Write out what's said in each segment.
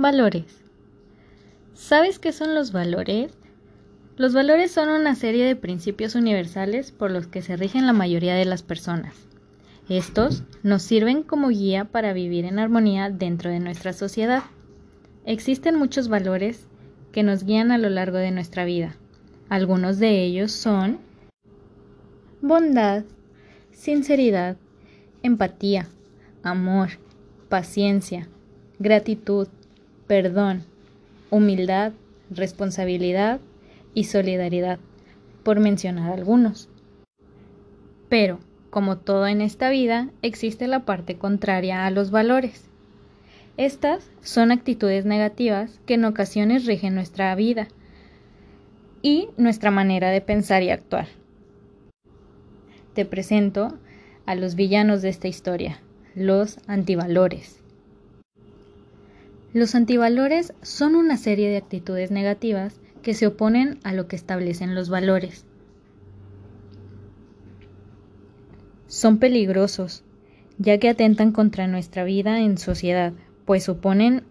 Valores. ¿Sabes qué son los valores? Los valores son una serie de principios universales por los que se rigen la mayoría de las personas. Estos nos sirven como guía para vivir en armonía dentro de nuestra sociedad. Existen muchos valores que nos guían a lo largo de nuestra vida. Algunos de ellos son bondad, sinceridad, empatía, amor, paciencia, gratitud, perdón, humildad, responsabilidad y solidaridad, por mencionar algunos. Pero, como todo en esta vida, existe la parte contraria a los valores. Estas son actitudes negativas que en ocasiones rigen nuestra vida y nuestra manera de pensar y actuar. Te presento a los villanos de esta historia, los antivalores. Los antivalores son una serie de actitudes negativas que se oponen a lo que establecen los valores. Son peligrosos, ya que atentan contra nuestra vida en sociedad, pues suponen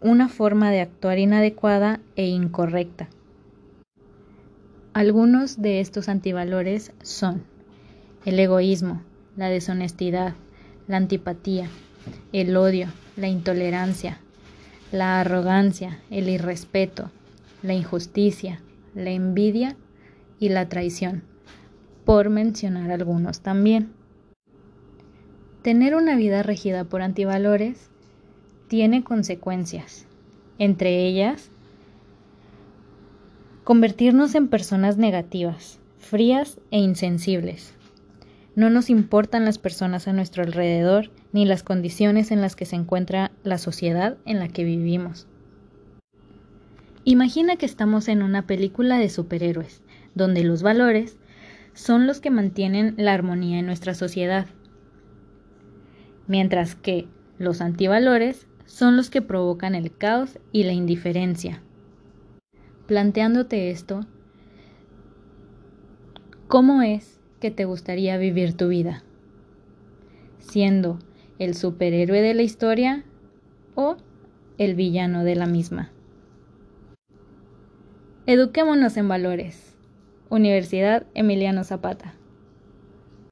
una forma de actuar inadecuada e incorrecta. Algunos de estos antivalores son el egoísmo, la deshonestidad, la antipatía, el odio, la intolerancia, la arrogancia, el irrespeto, la injusticia, la envidia y la traición, por mencionar algunos también. Tener una vida regida por antivalores tiene consecuencias, entre ellas convertirnos en personas negativas, frías e insensibles. No nos importan las personas a nuestro alrededor ni las condiciones en las que se encuentra la sociedad en la que vivimos. Imagina que estamos en una película de superhéroes, donde los valores son los que mantienen la armonía en nuestra sociedad, mientras que los antivalores son los que provocan el caos y la indiferencia. Planteándote esto, ¿cómo es que te gustaría vivir tu vida? Siendo el superhéroe de la historia o el villano de la misma. Eduquémonos en valores. Universidad Emiliano Zapata.